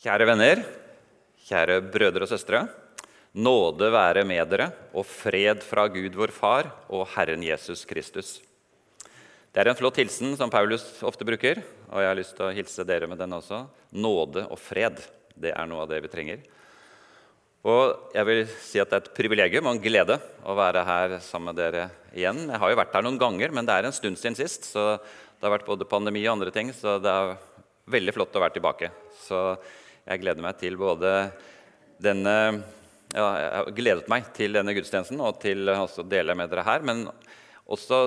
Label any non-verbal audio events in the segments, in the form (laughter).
Kjære venner, kjære brødre og søstre. Nåde være med dere og fred fra Gud vår Far og Herren Jesus Kristus. Det er en flott hilsen som Paulus ofte bruker, og jeg har lyst til å hilse dere med den også. Nåde og fred. Det er noe av det vi trenger. Og jeg vil si at Det er et privilegium og en glede å være her sammen med dere igjen. Jeg har jo vært her noen ganger, men det er en stund siden sist. så Det har vært både pandemi og andre ting, så det er veldig flott å være tilbake. Så jeg gleder meg til både denne ja, Jeg har gledet meg til denne gudstjenesten og til å dele med dere her. Men også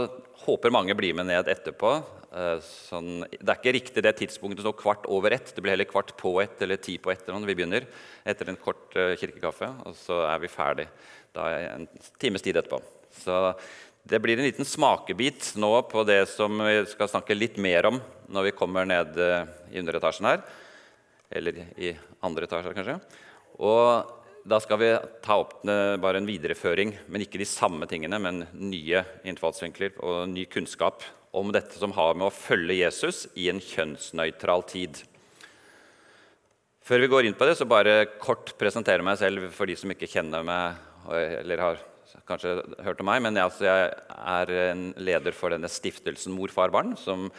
håper mange blir med ned etterpå. Eh, sånn, det er ikke riktig det tidspunktet nå kvart over ett. Det blir heller kvart på ett eller ti på ett når vi begynner. Etter en kort uh, kirkekaffe. Og så er vi ferdig da en times tid etterpå. Så det blir en liten smakebit nå på det som vi skal snakke litt mer om når vi kommer ned uh, i underetasjen her. Eller i andre etasje, kanskje. Og da skal vi ta opp bare en videreføring, men ikke de samme tingene, men nye innfallsvinkler og ny kunnskap om dette som har med å følge Jesus i en kjønnsnøytral tid. Før vi går inn på det, så bare kort presentere meg selv for de som ikke kjenner meg eller har kanskje hørt om meg. Men jeg, altså, jeg er en leder for denne stiftelsen Mor, far, barn, som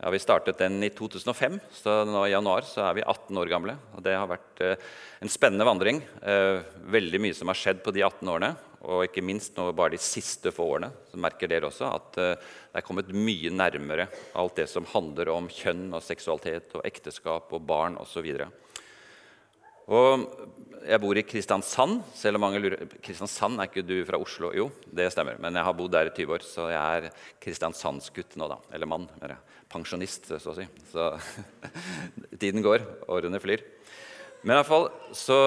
ja, Vi startet den i 2005, så nå i januar så er vi 18 år gamle. og Det har vært eh, en spennende vandring. Eh, veldig mye som har skjedd på de 18 årene. Og ikke minst nå bare de siste få årene så merker dere også at eh, det er kommet mye nærmere alt det som handler om kjønn og seksualitet og ekteskap og barn osv. Og jeg bor i Kristiansand. selv om mange lurer, Kristiansand, Er ikke du fra Oslo? Jo, det stemmer. Men jeg har bodd der i 20 år, så jeg er kristiansandsgutt nå. da, Eller mann. Eller pensjonist, så å si. Så (laughs) tiden går, årene flyr. Men i hvert fall så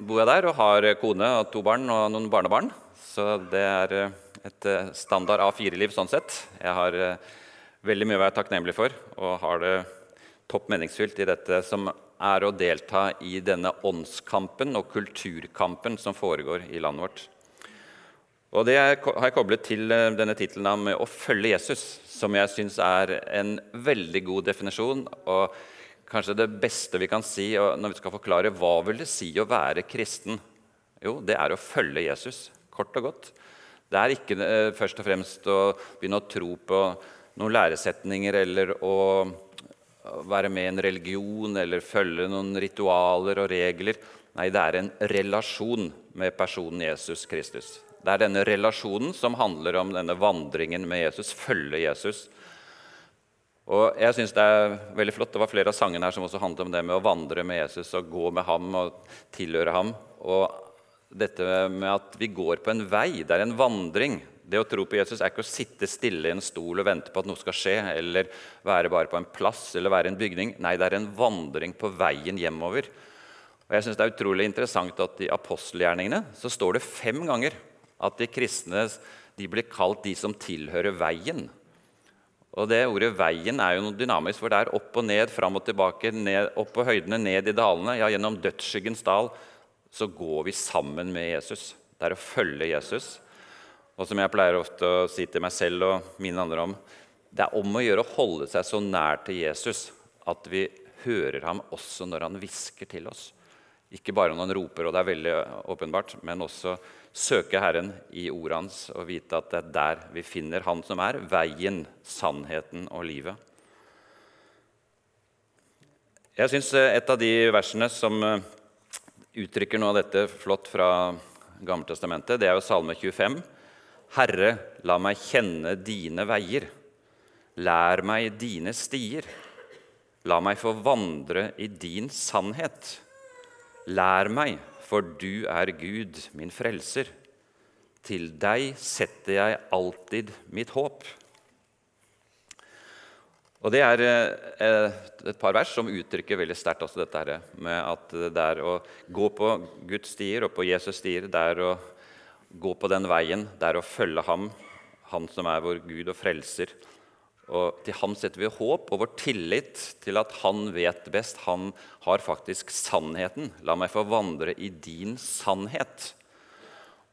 bor jeg der og har kone og to barn og noen barnebarn. Så det er eh, et eh, standard A4-liv sånn sett. Jeg har eh, veldig mye å være takknemlig for og har det topp meningsfylt i dette som er å delta i denne åndskampen og kulturkampen som foregår i landet vårt. Og Det har jeg koblet til eh, denne tittelen med 'Å følge Jesus', som jeg syns er en veldig god definisjon. og Kanskje det beste vi kan si når vi skal forklare hva vil det si å være kristen. Jo, det er å følge Jesus, kort og godt. Det er ikke eh, først og fremst å begynne å tro på noen læresetninger eller å være med i en religion eller følge noen ritualer og regler. Nei, det er en relasjon med personen Jesus Kristus. Det er denne relasjonen som handler om denne vandringen med Jesus, følge Jesus. Og jeg synes Det er veldig flott. Det var flere av sangene her som også handlet om det med å vandre med Jesus og gå med ham og tilhøre ham. Og dette med at vi går på en vei. Det er en vandring. Det å tro på Jesus er ikke å sitte stille i en stol og vente på at noe skal skje, eller være bare på en plass eller være i en bygning. Nei, det er en vandring på veien hjemover. Og jeg synes Det er utrolig interessant at i apostelgjerningene så står det fem ganger at de kristne de blir kalt de som tilhører veien. Og det Ordet 'veien' er jo noe dynamisk, for det er opp og ned, fram og tilbake, ned, opp på høydene, ned i dalene. Ja, gjennom dødsskyggens dal så går vi sammen med Jesus. Det er å følge Jesus. Og som jeg pleier ofte å si til meg selv og mine andre om Det er om å gjøre å holde seg så nær til Jesus at vi hører ham også når han hvisker til oss. Ikke bare når han roper, og det er veldig åpenbart, men også søke Herren i ordet hans og vite at det er der vi finner Han som er veien, sannheten og livet. Jeg syns eh, et av de versene som eh, uttrykker noe av dette flott fra Gammeltestamentet, det er jo Salme 25. Herre, la meg kjenne dine veier. Lær meg dine stier. La meg få vandre i din sannhet. Lær meg, for du er Gud, min frelser. Til deg setter jeg alltid mitt håp. Og Det er eh, et par vers som uttrykker veldig sterkt også dette med at det er å gå på Guds stier og på Jesus stier, det er å gå på den veien. Det er å følge ham, han som er vår Gud og frelser. Og Til ham setter vi håp og vår tillit til at han vet best. Han har faktisk sannheten. La meg få vandre i din sannhet.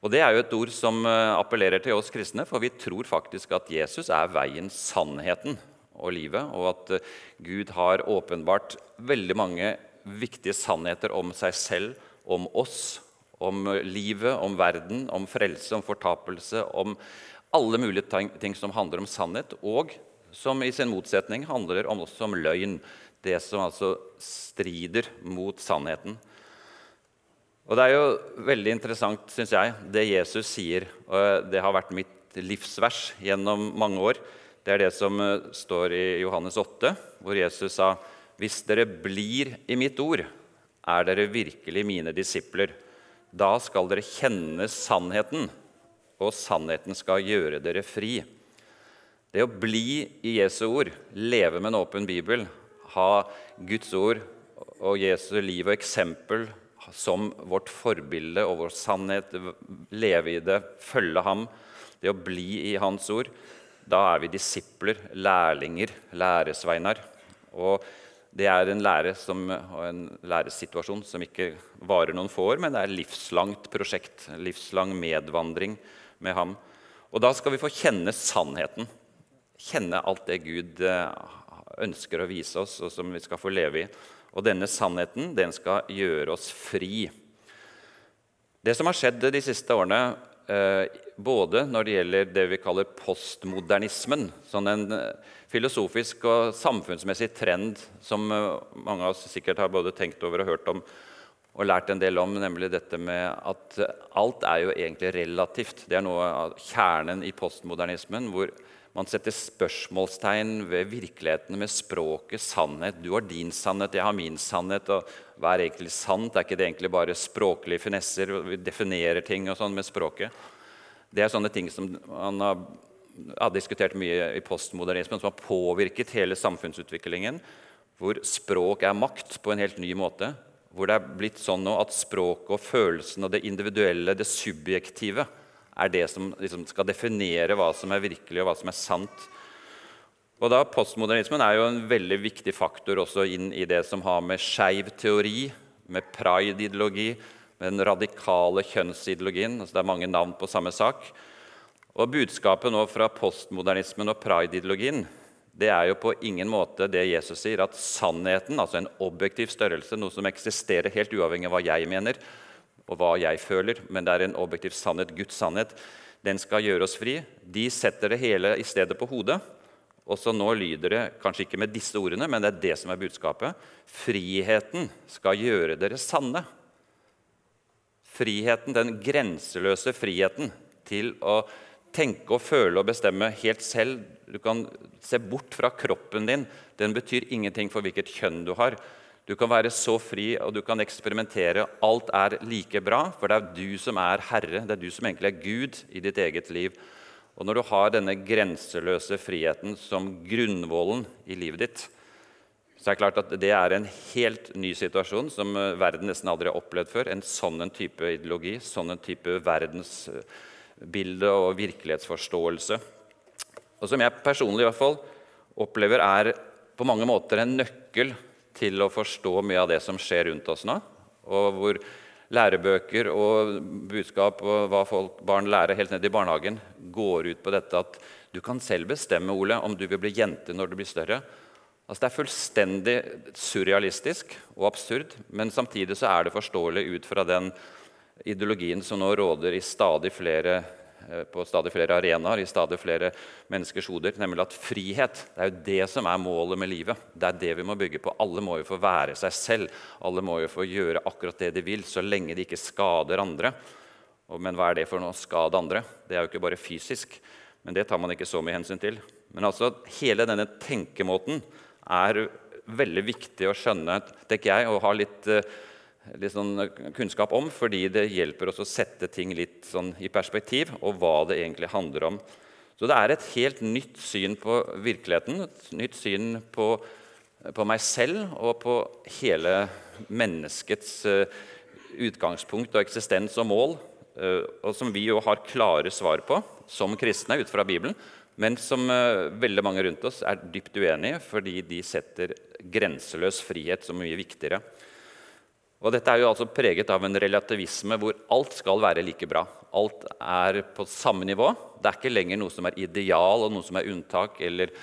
Og Det er jo et ord som eh, appellerer til oss kristne, for vi tror faktisk at Jesus er veien, sannheten og livet, og at eh, Gud har åpenbart veldig mange viktige sannheter om seg selv, om oss, om livet, om verden, om frelse, om fortapelse, om alle mulige ting som handler om sannhet, og som i sin motsetning handler om også om løgn. Det som altså strider mot sannheten. Og Det er jo veldig interessant, syns jeg, det Jesus sier. og Det har vært mitt livsvers gjennom mange år. Det er det som eh, står i Johannes 8, hvor Jesus sa Hvis dere blir i mitt ord, er dere virkelig mine disipler. Da skal dere kjenne sannheten, og sannheten skal gjøre dere fri. Det å bli i Jesu ord, leve med en åpen bibel, ha Guds ord og Jesu liv og eksempel som vårt forbilde og vår sannhet, leve i det, følge ham, det å bli i Hans ord, da er vi disipler, lærlinger, læresveinar. Og det er en lære som, en læresituasjon som ikke varer noen få år, men det er et livslangt prosjekt, livslang medvandring med ham. Og da skal vi få kjenne sannheten. Kjenne alt det Gud eh, ønsker å vise oss, og som vi skal få leve i. Og denne sannheten den skal gjøre oss fri. Det som har skjedd de siste årene, eh, både når det gjelder det vi kaller postmodernismen, sånn en eh, filosofisk og samfunnsmessig trend som mange av oss sikkert har både tenkt over og hørt om og lært en del om, nemlig dette med at alt er jo egentlig relativt. Det er noe av kjernen i postmodernismen, hvor man setter spørsmålstegn ved virkeligheten, med språket, sannhet. Du har din sannhet, jeg har min sannhet. og Hva er egentlig sant? Er ikke det egentlig bare språklige finesser? Vi definerer ting og sånn med språket. Det er sånne ting som man har, har diskutert mye i postmodernismen, som har påvirket hele samfunnsutviklingen. Hvor språk er makt på en helt ny måte. Hvor det er blitt sånn nå at språket og følelsen og det individuelle, det subjektive, er det som liksom skal definere hva som er virkelig, og hva som er sant. Og da Postmodernismen er jo en veldig viktig faktor også inn i det som har med skeiv teori, med pride-ideologi, med den radikale kjønnsideologien altså Det er mange navn på samme sak. Og Budskapet nå fra postmodernismen og pride-ideologien det er jo på ingen måte det Jesus sier, at sannheten, altså en objektiv størrelse, noe som eksisterer helt uavhengig av hva jeg mener, og hva jeg føler, men det er en objektiv sannhet, Guds sannhet. Den skal gjøre oss fri. De setter det hele i stedet på hodet. Og så nå lyder det kanskje ikke med disse ordene, men det er det som er budskapet. Friheten skal gjøre dere sanne. Friheten, den grenseløse friheten til å tenke og føle og bestemme helt selv. Du kan se bort fra kroppen din. Den betyr ingenting for hvilket kjønn du har. Du kan være så fri, og du kan eksperimentere. Alt er like bra, for det er du som er herre. Det er du som egentlig er Gud i ditt eget liv. Og når du har denne grenseløse friheten som grunnvollen i livet ditt, så er det klart at det er en helt ny situasjon som eh, verden nesten aldri har opplevd før. En sånn type ideologi, sånn type verdensbilde og virkelighetsforståelse. Og som jeg personlig i hvert fall opplever er på mange måter en nøkkel til å forstå mye av det som skjer rundt oss nå. Og hvor lærebøker og budskap og hva folk, barn lærer helt ned i barnehagen, går ut på dette at du kan selv bestemme Ole, om du vil bli jente når du blir større. Altså, det er fullstendig surrealistisk og absurd, men samtidig så er det forståelig ut fra den ideologien som nå råder i stadig flere på stadig flere arenaer, i stadig flere menneskers hoder. Nemlig at frihet det er jo det som er målet med livet. Det er det vi må bygge på. Alle må jo få være seg selv. Alle må jo få gjøre akkurat det de vil, så lenge de ikke skader andre. Men hva er det for noe å skade andre? Det er jo ikke bare fysisk. Men det tar man ikke så mye hensyn til. Men altså, hele denne tenkemåten er veldig viktig å skjønne, tenker jeg, og ha litt uh, litt sånn kunnskap om, fordi det hjelper oss å sette ting litt sånn i perspektiv, og hva det egentlig handler om. Så det er et helt nytt syn på virkeligheten, et nytt syn på, på meg selv og på hele menneskets uh, utgangspunkt og eksistens og mål, og som vi jo har klare svar på som kristne ut fra Bibelen, men som veldig mange rundt oss er dypt uenige fordi de setter grenseløs frihet som mye viktigere. Og Dette er jo altså preget av en relativisme hvor alt skal være like bra. Alt er på samme nivå. Det er ikke lenger noe som er ideal og noe som er unntak, eller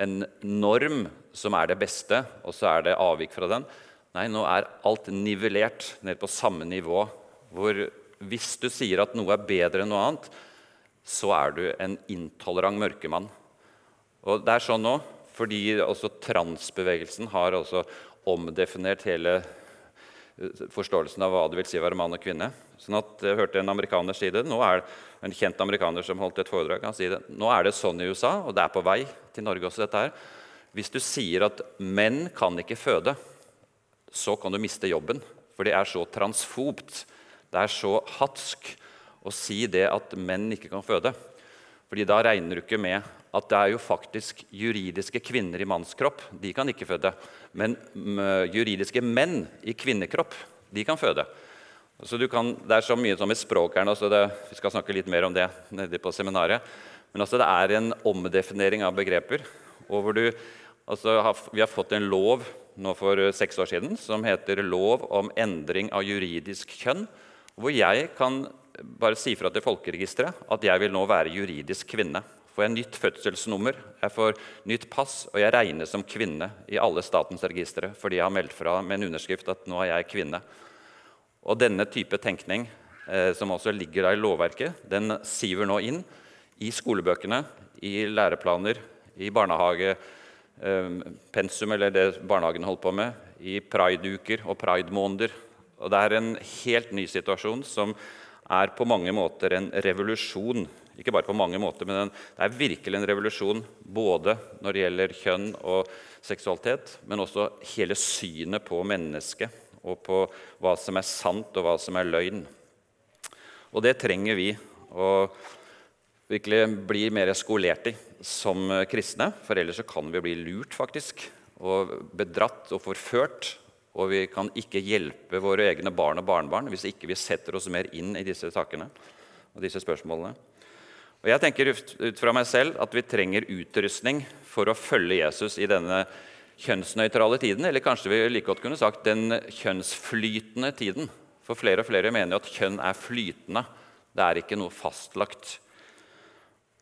en norm som er det beste, og så er det avvik fra den. Nei, nå er alt nivellert ned på samme nivå. Hvor hvis du sier at noe er bedre enn noe annet, så er du en intolerant mørkemann. Og det er sånn nå, fordi også transbevegelsen har også omdefinert hele forståelsen av hva det vil si å være mann og kvinne. Sånn at Jeg hørte en amerikaner si det. Nå er En kjent amerikaner som holdt et foredrag, han sier det. Nå er det sånn i USA, og det er på vei til Norge også. dette her. Hvis du sier at menn kan ikke føde, så kan du miste jobben. For det er så transfobt. Det er så hatsk å si det at menn ikke kan føde. Fordi da regner du ikke med at det er jo faktisk juridiske kvinner i mannskropp. De kan ikke føde. Men juridiske menn i kvinnekropp, de kan føde. Så kan, det er så mye som i språk her nå, så det, vi skal snakke litt mer om det nede på seminaret. Men altså, det er en omdefinering av begreper. Du, altså, vi har fått en lov nå for seks år siden som heter 'Lov om endring av juridisk kjønn', hvor jeg kan bare si fra til Folkeregisteret at jeg vil nå være juridisk kvinne får jeg nytt fødselsnummer, jeg får nytt pass, og jeg regnes som kvinne i alle statens registre fordi jeg har meldt fra med en underskrift at nå er jeg kvinne. Og denne type tenkning, eh, som også ligger der i lovverket, den siver nå inn i skolebøkene, i læreplaner, i barnehagepensum, eh, eller det barnehagen holder på med, i prideuker og pridemåneder. Og det er en helt ny situasjon som er på mange måter en revolusjon ikke bare på mange måter, men det er virkelig en revolusjon både når det gjelder kjønn og seksualitet, men også hele synet på mennesket og på hva som er sant, og hva som er løgn. Og det trenger vi å virkelig bli mer skolert i som kristne, for ellers kan vi bli lurt faktisk, og bedratt og forført. Og vi kan ikke hjelpe våre egne barn og barnebarn hvis ikke vi setter oss mer inn i disse sakene og disse spørsmålene. Og Jeg tenker ut fra meg selv at vi trenger utrustning for å følge Jesus i denne kjønnsnøytrale tiden, eller kanskje vi like godt kunne sagt den kjønnsflytende tiden. For flere og flere mener jo at kjønn er flytende. Det er ikke noe fastlagt.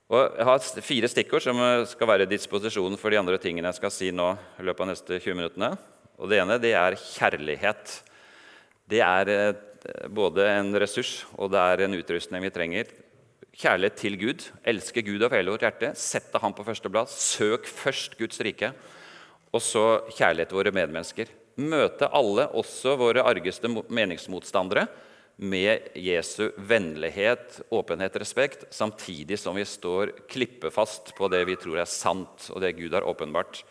Og jeg har fire stikkord som skal være disposisjonen for de andre tingene jeg skal si nå. i løpet av neste 20 minuttene. Og Det ene det er kjærlighet. Det er eh, både en ressurs og det er en utrustning vi trenger Kjærlighet til Gud. Elske Gud av hele vårt hjerte. Sette ham på førsteplass. Søk først Guds rike. Og så kjærlighet til våre medmennesker. Møte alle, også våre argeste meningsmotstandere, med Jesu vennlighet, åpenhet, respekt, samtidig som vi står klippefast på det vi tror er sant, og det Gud har åpenbart.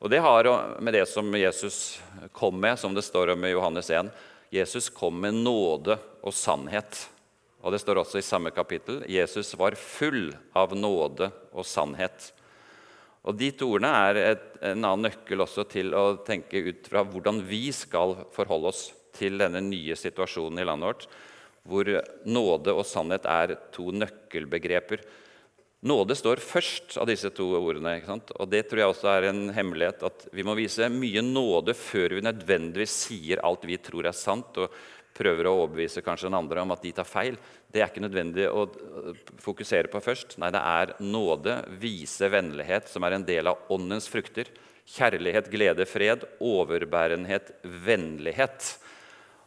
Og Det har med det som Jesus kom med, som det står om i Johannes 1. Jesus kom med nåde og sannhet. Og Det står også i samme kapittel Jesus var full av nåde og sannhet. Og De to ordene er et, en annen nøkkel også til å tenke ut fra hvordan vi skal forholde oss til denne nye situasjonen i landet vårt, hvor nåde og sannhet er to nøkkelbegreper. Nåde står først av disse to ordene. Og Det tror jeg også er en hemmelighet. At vi må vise mye nåde før vi nødvendigvis sier alt vi tror er sant, og prøver å overbevise kanskje den andre om at de tar feil. Det er ikke nødvendig å fokusere på først. Nei, det er nåde, vise vennlighet, som er en del av åndens frukter. Kjærlighet, glede, fred, overbærenhet, vennlighet.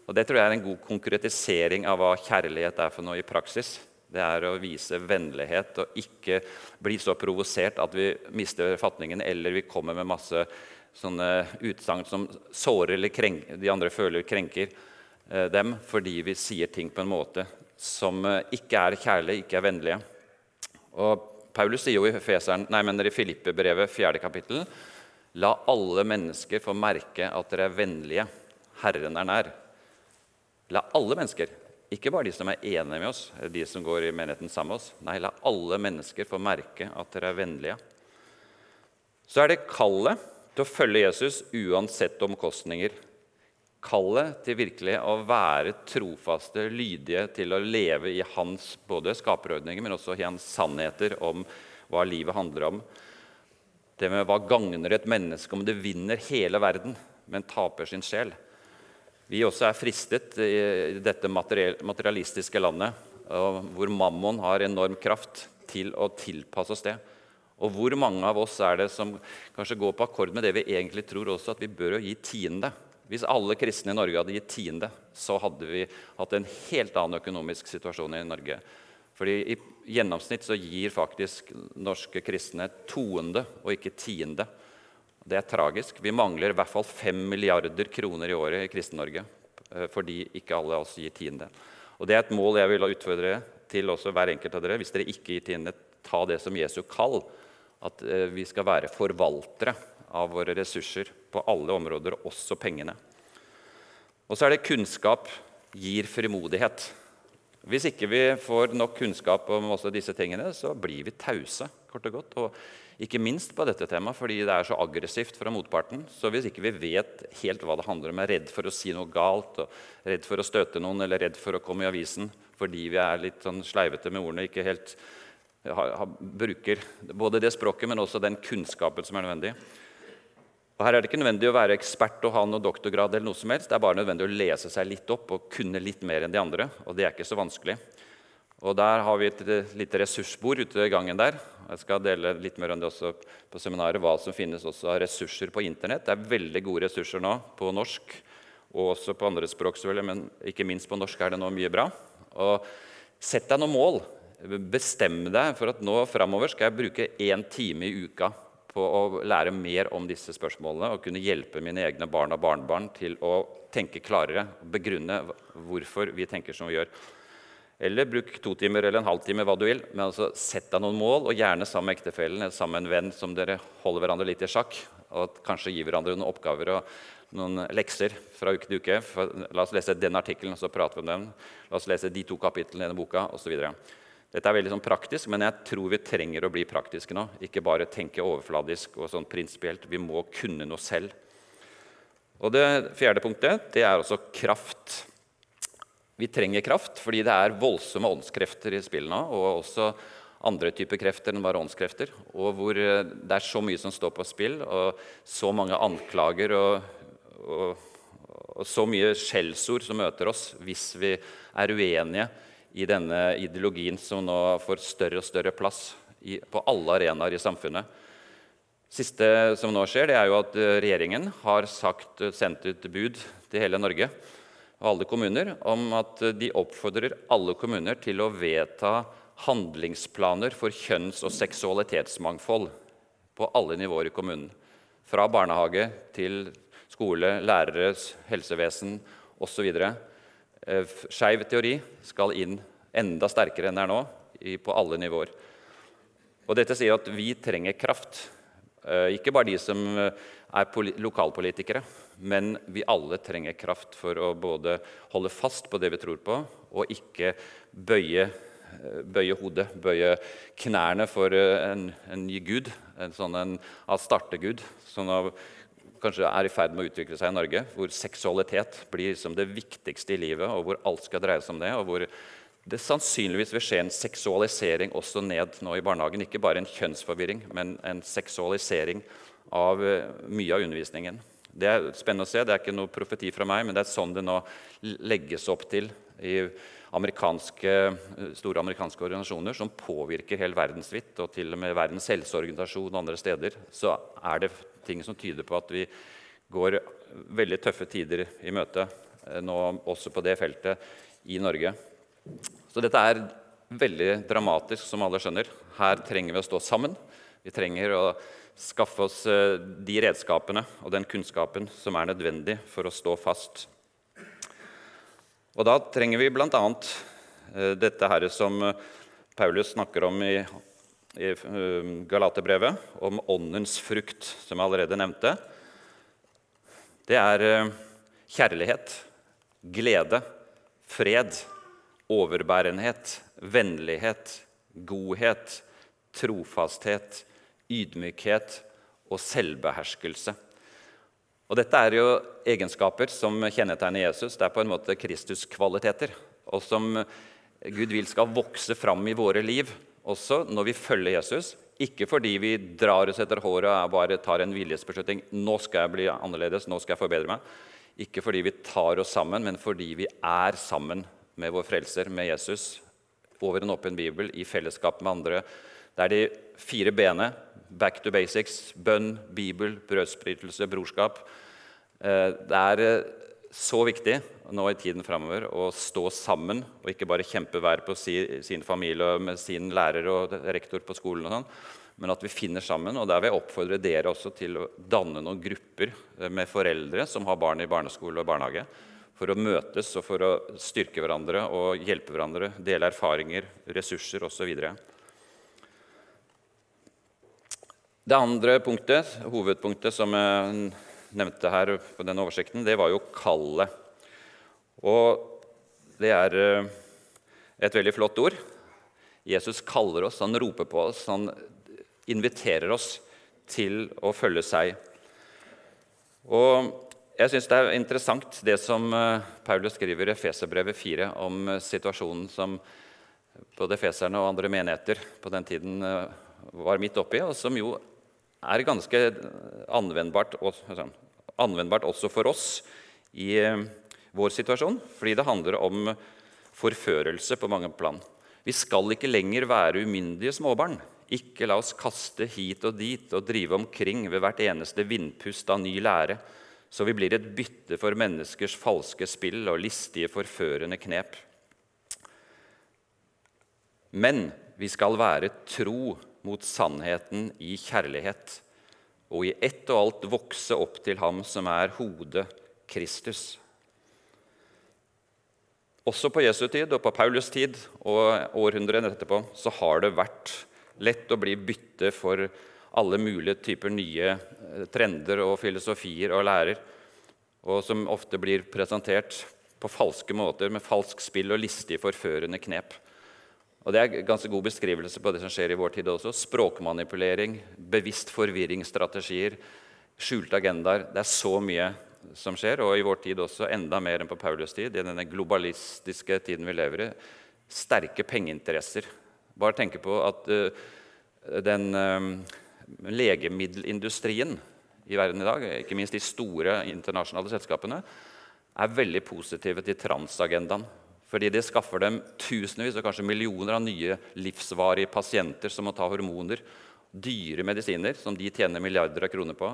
Og Det tror jeg er en god konkretisering av hva kjærlighet er for noe i praksis. Det er å vise vennlighet og ikke bli så provosert at vi mister fatningen eller vi kommer med masse sånne utsagn som sårer eller krenker, de andre føler krenker. Eh, dem fordi vi sier ting på en måte som eh, ikke er kjærlige, ikke er vennlige. Og Paulus sier jo i, Feseren, nei, mener i Filippe-brevet, 4. kapittel, La alle mennesker få merke at dere er vennlige. Herren er nær. La alle mennesker, ikke bare de som er enige med oss, de som går i menigheten sammen med oss. Nei, la alle mennesker få merke at dere er vennlige. Så er det kallet til å følge Jesus uansett omkostninger kallet til virkelig å være trofaste, lydige, til å leve i hans både skaperordninger, men også i hans sannheter om hva livet handler om. Det med hva gagner et menneske om det vinner hele verden, men taper sin sjel. Vi også er fristet i dette materialistiske landet, hvor mammon har enorm kraft til å tilpasse oss det. Og hvor mange av oss er det som kanskje går på akkord med det vi egentlig tror også, at vi bør gi tiende? Hvis alle kristne i Norge hadde gitt tiende, så hadde vi hatt en helt annen økonomisk situasjon i Norge. Fordi I gjennomsnitt så gir faktisk norske kristne toende og ikke tiende. Det er tragisk. Vi mangler i hvert fall 5 milliarder kroner i året i Kristen-Norge eh, fordi ikke alle av oss gir tiende. Og Det er et mål jeg vil utfordre til også hver enkelt av dere. Hvis dere ikke gir tiende, ta det som Jesu kall. At eh, vi skal være forvaltere av våre ressurser på alle områder, også pengene. Og så er det kunnskap gir frimodighet. Hvis ikke vi får nok kunnskap om også disse tingene, så blir vi tause. kort og godt. Og ikke minst på dette temaet, fordi det er så aggressivt fra motparten. Så hvis ikke vi vet helt hva det handler om, er redd for å si noe galt, redd for å støte noen eller redd for å komme i avisen fordi vi er litt sånn sleivete med ordene, ikke helt bruker både det språket, men også den kunnskapen som er nødvendig, og Her er det ikke nødvendig å være ekspert og ha noe doktorgrad. eller noe som helst. Det er bare nødvendig å lese seg litt opp og kunne litt mer enn de andre. og det er ikke så vanskelig. Og Der har vi et lite ressursbord ute i gangen der. Jeg skal dele litt mer om det også på seminaret, hva som finnes også av ressurser på Internett. Det er veldig gode ressurser nå på norsk og også på andre språk, men ikke minst på norsk er det nå mye bra. Og Sett deg noen mål. Bestem deg for at nå framover skal jeg bruke én time i uka på å lære mer om disse spørsmålene og kunne hjelpe mine egne barn og barnebarn til å tenke klarere begrunne hvorfor vi tenker som vi gjør. Eller bruk to timer eller en halvtime, hva du vil. Men altså, sett deg noen mål, og gjerne sammen med ektefellen eller sammen med en venn som dere holder hverandre litt i sjakk. Og kanskje gi hverandre noen oppgaver og noen lekser fra uke til uke. La oss lese den artikkelen, og så vi om den. La oss lese de to kapitlene i denne boka, osv. Dette er veldig sånn praktisk, men jeg tror vi trenger å bli praktiske nå. Ikke bare tenke overfladisk og sånn prinsipielt. Vi må kunne noe selv. Og Det fjerde punktet det er også kraft. Vi trenger kraft fordi det er voldsomme åndskrefter i spillet nå. Og også andre typer krefter enn bare åndskrefter. Og hvor eh, det er så mye som står på spill, og så mange anklager og, og, og så mye skjellsord som møter oss hvis vi er uenige i denne ideologien som nå får større og større plass i, på alle arenaer i samfunnet. siste som nå skjer, det er jo at eh, regjeringen har sagt, eh, sendt ut bud til hele Norge og alle kommuner om at eh, de oppfordrer alle kommuner til å vedta handlingsplaner for kjønns- og seksualitetsmangfold på alle nivåer i kommunen. Fra barnehage til skole, læreres helsevesen osv. Eh, skeiv teori skal inn enda sterkere enn det er nå, på alle nivåer. Og Dette sier at vi trenger kraft. Eh, ikke bare de som eh, er lokalpolitikere, men vi alle trenger kraft for å både holde fast på det vi tror på, og ikke bøye, bøye hodet, bøye knærne for en, en ny gud, en sånn en astartegud. Sånn av kanskje er i ferd med å utvikle seg i Norge, hvor seksualitet blir som det viktigste i livet, og hvor alt skal dreie seg om det, og hvor det sannsynligvis vil skje en seksualisering også ned nå i barnehagen. Ikke bare en kjønnsforvirring, men en seksualisering av eh, mye av undervisningen. Det er spennende å se. Det er ikke noe profeti fra meg, men det er sånn det nå legges opp til i amerikanske, store amerikanske organisasjoner som påvirker hele verdensvidt, og til og med Verdens helseorganisasjon og andre steder, så er det ting som tyder på at vi går veldig tøffe tider i møte eh, nå også på det feltet i Norge. Så dette er veldig dramatisk, som alle skjønner. Her trenger vi å stå sammen. Vi trenger å skaffe oss eh, de redskapene og den kunnskapen som er nødvendig for å stå fast. Og da trenger vi bl.a. Eh, dette her som Paulus snakker om i i eh, Galaterbrevet om åndens frukt, som jeg allerede nevnte. Det er eh, kjærlighet, glede, fred, overbærenhet, vennlighet, godhet, trofasthet, ydmykhet og selvbeherskelse. Og Dette er jo egenskaper som kjennetegner Jesus. Det er på en måte Kristus-kvaliteter, og som Gud vil skal vokse fram i våre liv også når vi følger Jesus. Ikke fordi vi drar oss etter håret og bare tar en viljesbeslutning. nå skal jeg bli annerledes, nå skal jeg forbedre meg. Ikke fordi vi tar oss sammen, men fordi vi er sammen med vår frelser, med Jesus, over en åpen bibel, i fellesskap med andre. Det er de fire b back to basics, bønn, bibel, brødsbrytelse, brorskap. Eh, det er eh, så viktig nå i tiden framover å stå sammen og ikke bare kjempe hver på sin familie med sin lærer og rektor på skolen, og sånn, men at vi finner sammen. og Der vil jeg oppfordre dere også til å danne noen grupper med foreldre som har barn i barneskole og barnehage, for å møtes og for å styrke hverandre og hjelpe hverandre, dele erfaringer, ressurser osv. Det andre punktet, hovedpunktet som nevnte her på denne oversikten, det var jo kallet. Og det er eh, et veldig flott ord. Jesus kaller oss, han roper på oss, han inviterer oss til å følge seg. Og jeg syns det er interessant det som eh, Paulus skriver i Efeserbrevet 4 om eh, situasjonen som både feserne og andre menigheter på den tiden var midt oppi, og som jo er ganske anvendbart, altså, anvendbart også for oss i vår situasjon, fordi det handler om forførelse på mange plan. Vi skal ikke lenger være umyndige småbarn. Ikke la oss kaste hit og dit og drive omkring ved hvert eneste vindpust av ny lære, så vi blir et bytte for menneskers falske spill og listige, forførende knep. Men vi skal være tro mot sannheten i kjærlighet, og i ett og alt vokse opp til Ham som er hodet, Kristus. Også på Jesu tid og på Paulus tid og århundrene etterpå så har det vært lett å bli bytte for alle mulige typer nye eh, trender og filosofier og lærer, og som ofte blir presentert på falske måter med falsk spill og listige, forførende knep. Og Det er ganske god beskrivelse på det som skjer i vår tid også. Språkmanipulering, bevisst forvirringsstrategier, skjulte agendaer. Det er så mye som skjer, og i vår tid også enda mer enn på Paulus' tid, i denne globalistiske tiden vi lever i, sterke pengeinteresser. Bare tenke på at uh, den uh, legemiddelindustrien i verden i dag, ikke minst de store internasjonale selskapene, er veldig positive til transagendaen. Fordi det skaffer dem tusenvis og kanskje millioner av nye livsvarige pasienter som må ta hormoner. Dyre medisiner som de tjener milliarder av kroner på,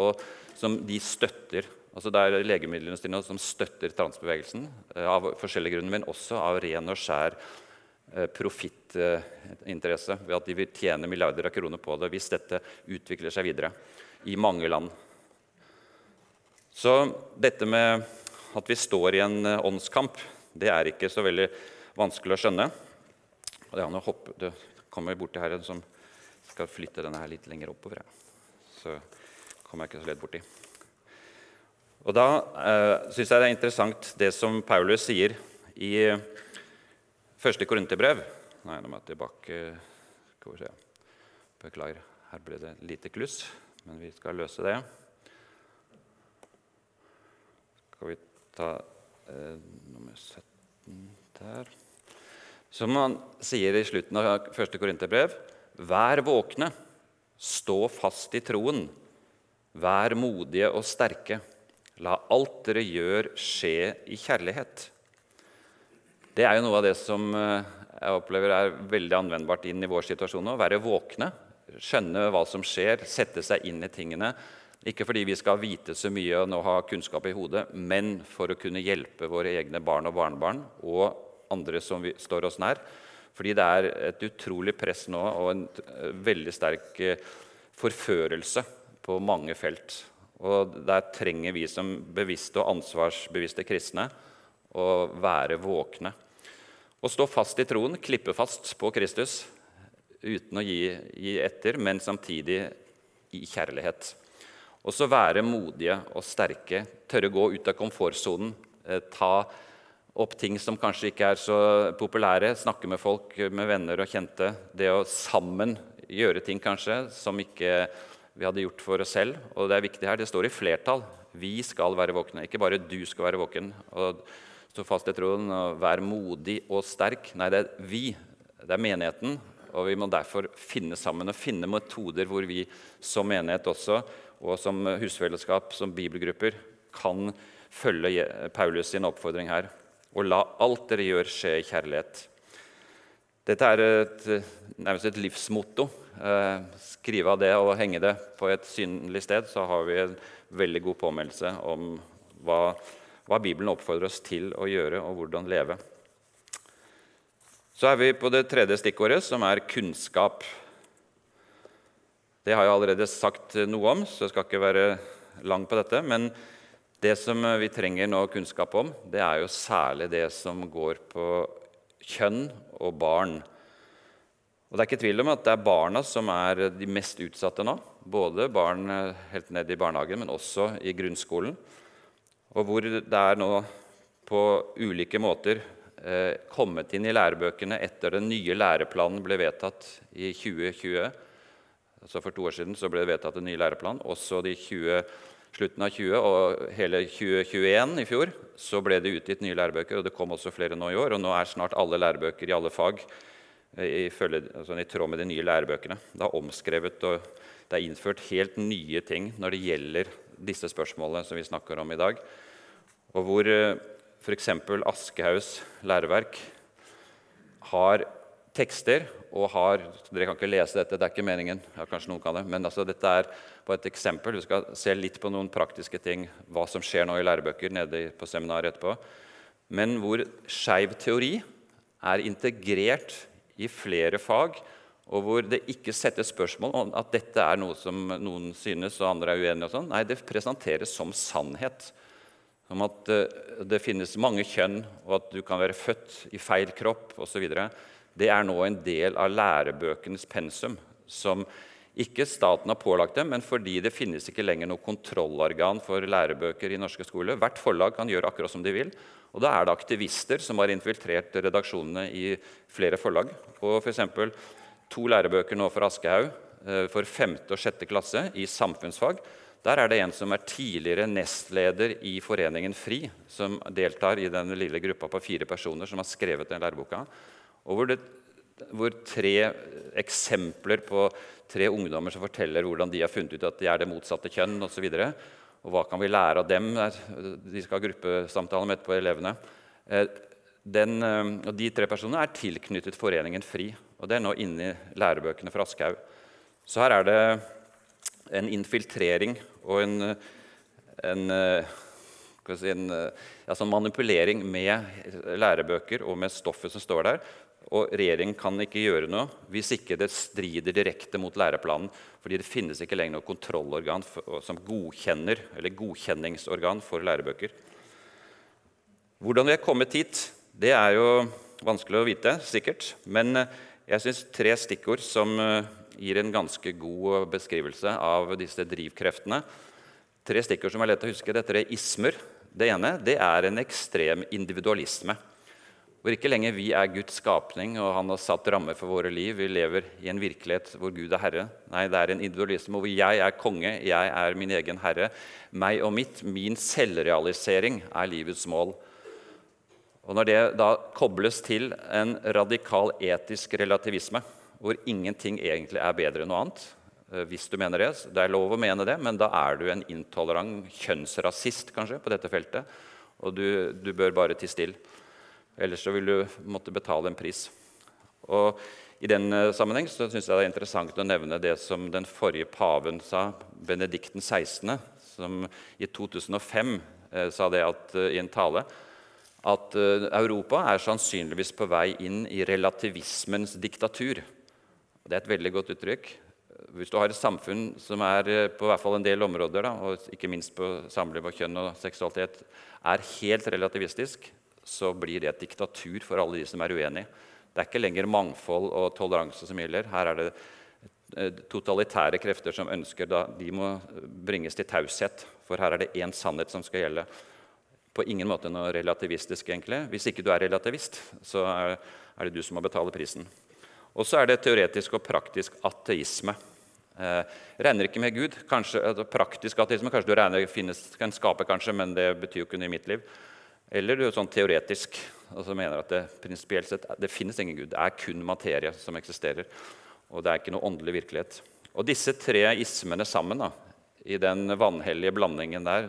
og som de støtter Altså Det er legemiddelindustrien som støtter transbevegelsen eh, av forskjellige grunner, men også av ren og skjær eh, profittinteresse ved at de vil tjene milliarder av kroner på det hvis dette utvikler seg videre i mange land. Så dette med at vi står i en eh, åndskamp, det er ikke så veldig vanskelig å skjønne. Og det, hoppe, det kommer borti her en som skal flytte denne her litt lenger oppover. Så kommer jeg ikke så lett borti. Og Da eh, syns jeg det er interessant det som Paulus sier i første Korinterbrev. Nei, nå må jeg tilbake Skal vi se. Beklager, her ble det lite kluss, men vi skal løse det. Skal vi ta eh, nummer 17 der. Som han sier i slutten av første Korinterbrev.: Vær våkne, stå fast i troen, vær modige og sterke. La alt dere gjør, skje i kjærlighet. Det er jo noe av det som eh, jeg opplever er veldig anvendbart inn i vår situasjon nå. Være våkne, skjønne hva som skjer, sette seg inn i tingene. Ikke fordi vi skal vite så mye og ha kunnskap i hodet, men for å kunne hjelpe våre egne barn og barnebarn og andre som står oss nær. Fordi det er et utrolig press nå og en eh, veldig sterk eh, forførelse på mange felt. Og der trenger vi som bevisste og ansvarsbevisste kristne å være våkne. Å stå fast i troen, klippe fast på Kristus uten å gi, gi etter, men samtidig i kjærlighet. Og så være modige og sterke, tørre å gå ut av komfortsonen. Eh, ta opp ting som kanskje ikke er så populære, snakke med folk, med venner og kjente. Det å sammen gjøre ting kanskje som ikke vi hadde gjort for oss selv. Og det er viktig her, det står i flertall. Vi skal være våkne. Ikke bare du skal være våken og stå fast i troen og være modig og sterk. Nei, det er vi. Det er menigheten. Og vi må derfor finne sammen og finne metoder hvor vi som menighet også, og som husfellesskap, som bibelgrupper, kan følge Paulus sin oppfordring her. Og la alt dere gjør, skje i kjærlighet. Dette er et, nærmest et livsmotto. Eh, skrive av det og henge det på et synlig sted, så har vi en veldig god påmeldelse om hva, hva Bibelen oppfordrer oss til å gjøre, og hvordan leve. Så er vi på det tredje stikkordet, som er kunnskap. Det har jeg allerede sagt noe om, så jeg skal ikke være lang på dette. Men det som vi trenger nå kunnskap om, det er jo særlig det som går på kjønn og barn. Og Det er ikke tvil om at det er barna som er de mest utsatte nå. Både barn eh, helt ned i barnehagen, men også i grunnskolen. Og hvor det er nå på ulike måter eh, kommet inn i lærebøkene etter den nye læreplanen ble vedtatt i 2020. Altså For to år siden så ble det vedtatt en ny læreplan. Også de 20 slutten av 20 og hele 2021 i fjor så ble det utgitt nye lærebøker, og det kom også flere nå i år. Og nå er snart alle lærebøker i alle fag eh, i, følge, altså i tråd med de nye lærebøkene. Det er omskrevet og det er innført helt nye ting når det gjelder disse spørsmålene som vi snakker om i dag. Og hvor eh, f.eks. Aschehougs læreverk har tekster og har Dere kan ikke lese dette, det er ikke meningen. Ja, kanskje noen kan det, Men altså, dette er på et eksempel. Vi skal se litt på noen praktiske ting, hva som skjer nå i lærebøker nede på seminaret etterpå. Men hvor skeiv teori er integrert i flere fag, og hvor det ikke settes spørsmål om at dette er noe som noen synes og andre er uenige og sånn. Nei, det presenteres som sannhet. Som at uh, det finnes mange kjønn, og at du kan være født i feil kropp osv det er nå en del av lærebøkenes pensum, som ikke staten har pålagt dem, men fordi det finnes ikke lenger noe kontrollorgan for lærebøker i norske skoler. Hvert forlag kan gjøre akkurat som de vil. Og da er det aktivister som har infiltrert redaksjonene i flere forlag. Og f.eks. to lærebøker nå for Aschehoug eh, for 5. og 6. klasse i samfunnsfag. Der er det en som er tidligere nestleder i Foreningen FRI, som deltar i den lille gruppa på fire personer som har skrevet den læreboka og hvor, det, hvor tre eksempler på tre ungdommer som forteller hvordan de har funnet ut at de er det motsatte kjønn osv. Og, og hva kan vi lære av dem? De skal ha gruppesamtale med etterpå, elevene. Eh, den, eh, og de tre personene er tilknyttet Foreningen FRI. og Det er nå inne i lærebøkene fra Aschehoug. Så her er det en infiltrering og en, en, eh, en ja, sånn manipulering med lærebøker og med stoffet som står der, og regjeringen kan ikke gjøre noe hvis ikke det strider direkte mot læreplanen. fordi det finnes ikke lenger noe kontrollorgan som godkjenner, eller godkjenningsorgan for lærebøker. Hvordan vi er kommet hit, det er jo vanskelig å vite, sikkert. Men eh, jeg syns tre stikkord som eh, gir en ganske god beskrivelse av disse drivkreftene. Tre stikkord som er lett å huske. Dette er ismer. Det ene det er en ekstrem individualisme. Hvor ikke lenger vi er Guds skapning og han har satt rammer for våre liv. Vi lever i en virkelighet hvor Gud er herre. Nei, det er en individualisme hvor jeg er konge, jeg er min egen herre. Meg og mitt, min selvrealisering er livets mål. Og Når det da kobles til en radikal etisk relativisme, hvor ingenting egentlig er bedre enn noe annet eh, hvis du mener det, Det er lov å mene det, men da er du en intolerant kjønnsrasist kanskje, på dette feltet. Og du, du bør bare tie stille. Ellers så vil du måtte betale en pris. Og I den eh, sammenheng så synes jeg det er interessant å nevne det som den forrige paven sa, Benedikten 16., som i 2005 eh, sa det at, eh, i en tale at eh, Europa er sannsynligvis på vei inn i relativismens diktatur. Det er et veldig godt uttrykk. Hvis du har et samfunn som er eh, på hvert fall en del områder, da, og ikke minst på samliv og kjønn og seksualitet, er helt relativistisk, så blir det et diktatur for alle de som er uenige. Det er ikke lenger mangfold og toleranse som gjelder. Her er det eh, totalitære krefter som ønsker da, De må bringes til taushet, for her er det én sannhet som skal gjelde. På ingen måte noe relativistisk, egentlig. Hvis ikke du er relativist, så er, det du som må betale prisen. Og så er det teoretisk og praktisk ateisme. Eh, regner ikke med Gud. Kanskje, altså, praktisk ateisme kanskje du regner finnes, kan skape, kanskje, men det betyr jo ikke noe i mitt liv. Eller du er sånn teoretisk altså mener at det prinsipielt sett det finnes ingen Gud. Det er kun materie som eksisterer. Og det er ikke noe åndelig virkelighet. Og disse tre ismene sammen, da, i den vanhellige blandingen der,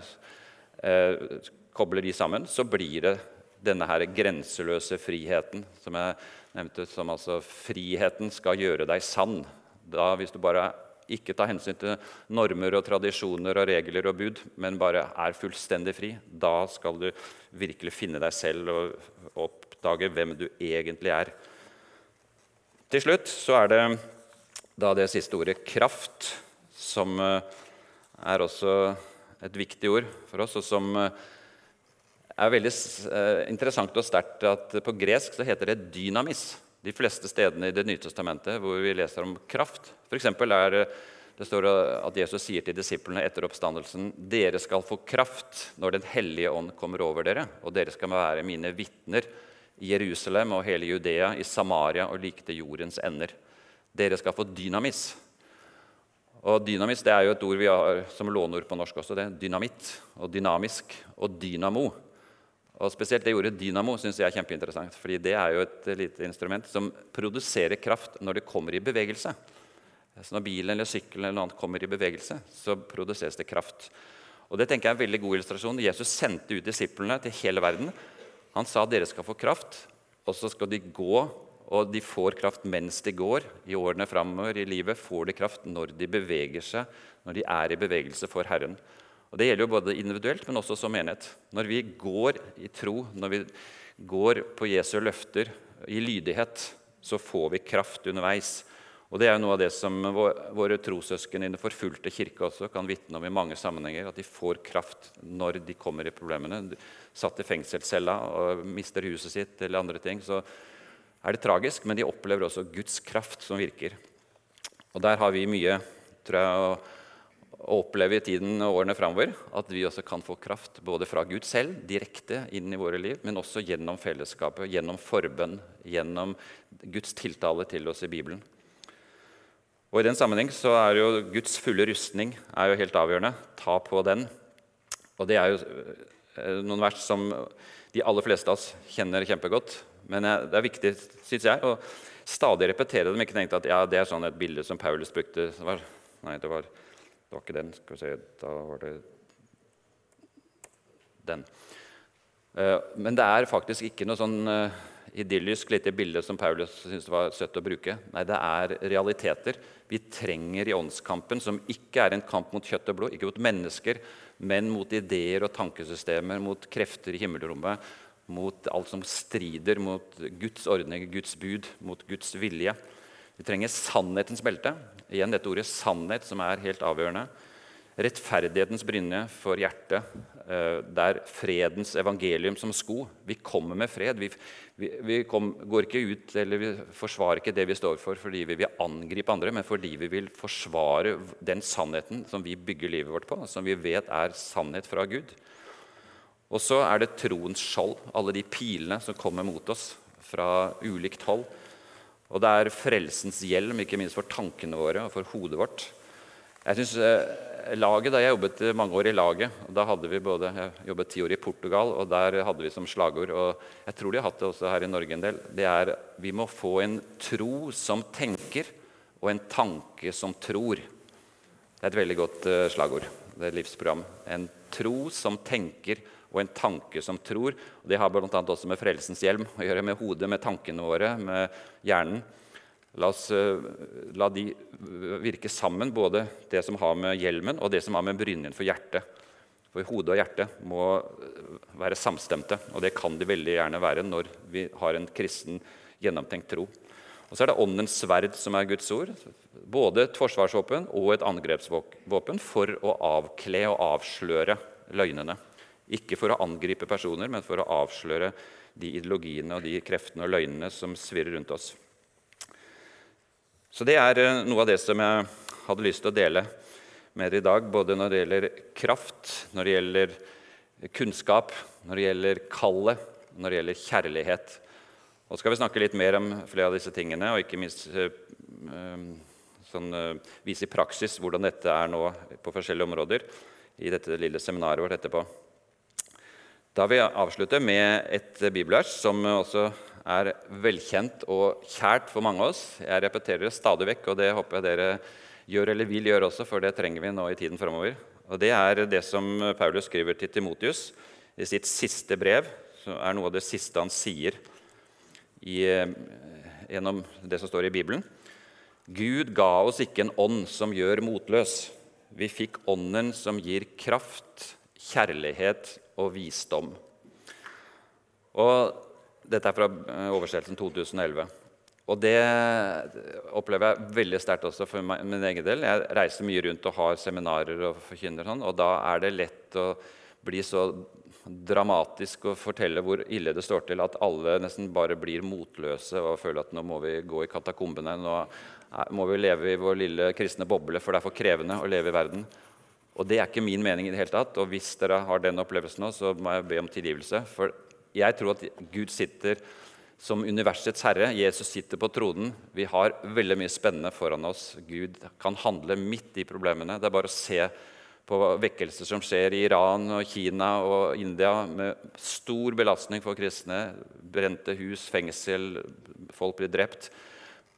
eh, kobler de sammen, så blir det denne her grenseløse friheten som jeg nevnte, som altså friheten skal gjøre deg sann. Da, hvis du bare ikke tar hensyn til normer og tradisjoner og regler og bud, men bare er fullstendig fri, da skal du virkelig finne deg selv og oppdage hvem du egentlig er. Til slutt så er det da det siste ordet 'kraft', som eh, er også et viktig ord for oss, og som eh, er veldig eh, interessant og sterkt at på gresk så heter det 'dynamis' de fleste stedene i Det nye testamentet hvor vi leser om kraft. For er det står at Jesus sier til disiplene etter oppstandelsen dere skal få kraft når Den hellige ånd kommer over dere, og dere skal være mine vitner i Jerusalem og hele Judea, i Samaria og like til jordens ender. Dere skal få dynamis. Og Dynamis det er jo et ord vi har som låneord på norsk også. det er Dynamitt og dynamisk og dynamo. Og Spesielt det ordet dynamo synes jeg er kjempeinteressant. fordi det er jo et lite instrument som produserer kraft når det kommer i bevegelse. Så Når bilen eller sykkelen eller noe annet kommer i bevegelse, så produseres det kraft. Og Det tenker jeg er en veldig god illustrasjon. Jesus sendte ut disiplene til hele verden. Han sa dere skal få kraft, og så skal de gå, og de får kraft mens de går. I årene framover i livet får de kraft når de beveger seg, når de er i bevegelse for Herren. Og Det gjelder jo både individuelt, men også som menighet. Når vi går i tro, når vi går på Jesu løfter i lydighet, så får vi kraft underveis. Og Det er jo noe av det som våre trossøsken i den forfulgte kirke også kan vitne om i mange sammenhenger. At de får kraft når de kommer i problemene. Satt i fengselscella og mister huset sitt eller andre ting, så er det tragisk. Men de opplever også Guds kraft som virker. Og Der har vi mye tror jeg, å oppleve i tiden og årene framover. At vi også kan få kraft både fra Gud selv, direkte inn i våre liv, men også gjennom fellesskapet, gjennom forbønn, gjennom Guds tiltale til oss i Bibelen. Og I den sammenheng så er jo Guds fulle rustning er jo helt avgjørende. Ta på den. Og Det er jo eh, noen vers som de aller fleste av oss kjenner kjempegodt. Men det er viktig, syns jeg, å stadig repetere dem. Ikke tenke at ja, det er sånn et bilde som Paulus brukte. Nei, det var det var ikke den. Skal vi se, da var det den. Eh, men det er faktisk ikke noe sånn eh, idyllisk lite bilde som Paulus syntes var søtt å bruke. Nei, det er realiteter vi trenger i åndskampen, som ikke er en kamp mot kjøtt og blod, ikke mot mennesker, men mot ideer og tankesystemer, mot krefter i himmelrommet, mot alt som strider mot Guds ordning, Guds bud, mot Guds vilje. Vi trenger sannhetens belte. Igjen dette ordet 'sannhet', som er helt avgjørende. Rettferdighetens brynje for hjertet. Eh, det er fredens evangelium som sko. Vi kommer med fred. Vi, vi, vi kom, går ikke ut eller vi forsvarer ikke det vi står for fordi vi vil angripe andre, men fordi vi vil forsvare den sannheten som vi bygger livet vårt på, som vi vet er sannhet fra Gud. Og så er det troens skjold, alle de pilene som kommer mot oss fra ulikt hold. Og det er frelsens hjelm, ikke minst for tankene våre og for hodet vårt. Jeg synes, eh, laget, da Jeg jobbet mange år i laget. og da hadde vi både, Jeg jobbet ti år i Portugal, og der hadde vi som slagord og Jeg tror de har hatt det også her i Norge en del. Det er vi må få en tro som tenker, og en tanke som tror. Det er et veldig godt eh, slagord. Det er et livsprogram. En tro som tenker, og en tanke som tror. Og det har bl.a. også med frelsens hjelm å gjøre, med hodet, med tankene våre, med hjernen. La oss uh, la de virke sammen, både det som har med hjelmen, og det som har med brynjen for hjertet. For hodet og hjertet må være samstemte, og det kan de veldig gjerne være når vi har en kristen, gjennomtenkt tro. Og så er det åndens sverd, som er Guds ord. Både et forsvarsvåpen og et angrepsvåpen for å avkle og avsløre løgnene. Ikke for å angripe personer, men for å avsløre de ideologiene og de kreftene og løgnene som svirrer rundt oss. Så det er eh, noe av det som jeg hadde lyst til å dele med dere i dag, både når det gjelder kraft, når det gjelder kunnskap, når det gjelder kallet, når det gjelder kjærlighet. Og skal vi snakke litt mer om flere av disse tingene, og ikke minst eh, eh, sånn, vise i praksis hvordan dette er nå på forskjellige områder i dette lille seminaret vårt etterpå. Da vil jeg avslutte med et bibelvers som også er velkjent og kjært for mange av oss. Jeg repeterer det stadig vekk, og det håper jeg dere gjør eller vil gjøre også, for det trenger vi nå i tiden framover. Og det er det som Paulus skriver til Timotius i sitt siste brev, som er noe av det siste han sier i, eh, gjennom det som står i Bibelen. Gud ga oss ikke en ånd som gjør motløs. Vi fikk ånden som gir kraft, kjærlighet og visdom. Og dette er fra eh, oversettelsen 2011. Og det opplever jeg veldig sterkt også for min egen del. Jeg reiser mye rundt og har seminarer og forkynner sånn, og da er det lett å bli så dramatisk og fortelle hvor ille det står til at alle nesten bare blir motløse og føler at nå må vi gå i katakombene. Nå må vi leve i vår lille kristne boble, for det er for krevende å leve i verden. Og det er ikke min mening i det hele tatt. Og hvis dere har den opplevelsen nå, så må jeg be om tilgivelse. For jeg tror at Gud sitter som universets herre. Jesus sitter på tronen. Vi har veldig mye spennende foran oss. Gud kan handle midt i problemene. Det er bare å se på vekkelser som skjer i Iran og Kina og India, med stor belastning for kristne. Brente hus, fengsel, folk blir drept.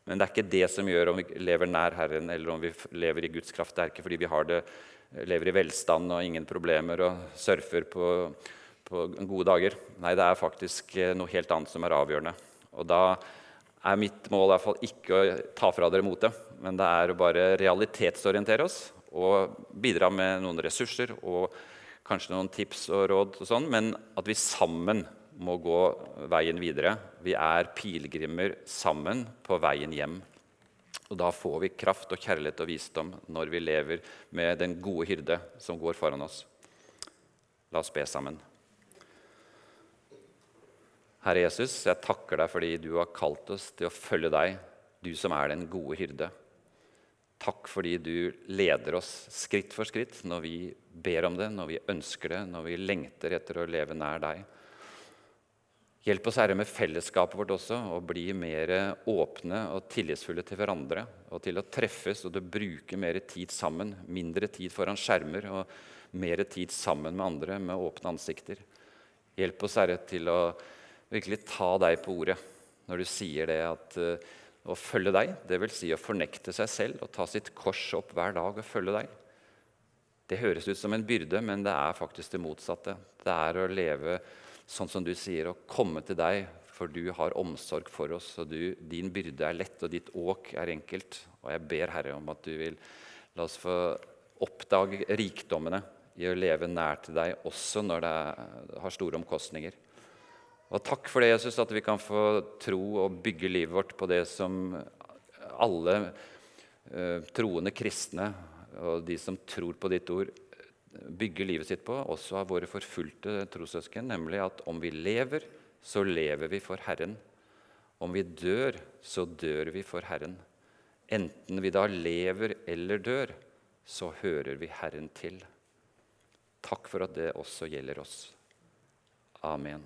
Men det er ikke det som gjør om vi lever nær Herren eller om vi lever i Guds kraft. Det er ikke fordi vi har det, lever i velstand og ingen problemer og surfer på på gode dager. Nei, det er faktisk eh, noe helt annet som er avgjørende. Og da er mitt mål i hvert fall ikke å ta fra dere motet, men det er å bare realitetsorientere oss og bidra med noen ressurser og kanskje noen tips og råd, og sånn, men at vi sammen må gå veien videre. Vi er pilegrimer sammen på veien hjem. Og da får vi kraft og kjærlighet og visdom når vi lever med den gode hyrde som går foran oss. La oss be sammen. Herre Jesus, jeg takker deg fordi du har kalt oss til å følge deg, du som er den gode hyrde. Takk fordi du leder oss skritt for skritt når vi ber om det, når vi ønsker det, når vi lengter etter å leve nær deg. Hjelp oss, Herre, med fellesskapet vårt også, å bli mer åpne og tillitsfulle til hverandre. Og til å treffes og til å bruke mer tid sammen. Mindre tid foran skjermer og mer tid sammen med andre med åpne ansikter. Hjelp oss, Herre, til å virkelig ta deg på ordet når du sier det at uh, å følge deg, dvs. Si å fornekte seg selv og ta sitt kors opp hver dag og følge deg. Det høres ut som en byrde, men det er faktisk det motsatte. Det er å leve sånn som du sier, å komme til deg, for du har omsorg for oss. og du, Din byrde er lett, og ditt åk er enkelt. Og jeg ber Herre om at du vil la oss få oppdage rikdommene i å leve nær til deg, også når det har store omkostninger. Og takk for det, Jesus, at vi kan få tro og bygge livet vårt på det som alle eh, troende kristne og de som tror på ditt ord, bygger livet sitt på, også av våre forfulgte trossøsken, nemlig at om vi lever, så lever vi for Herren. Om vi dør, så dør vi for Herren. Enten vi da lever eller dør, så hører vi Herren til. Takk for at det også gjelder oss. Amen.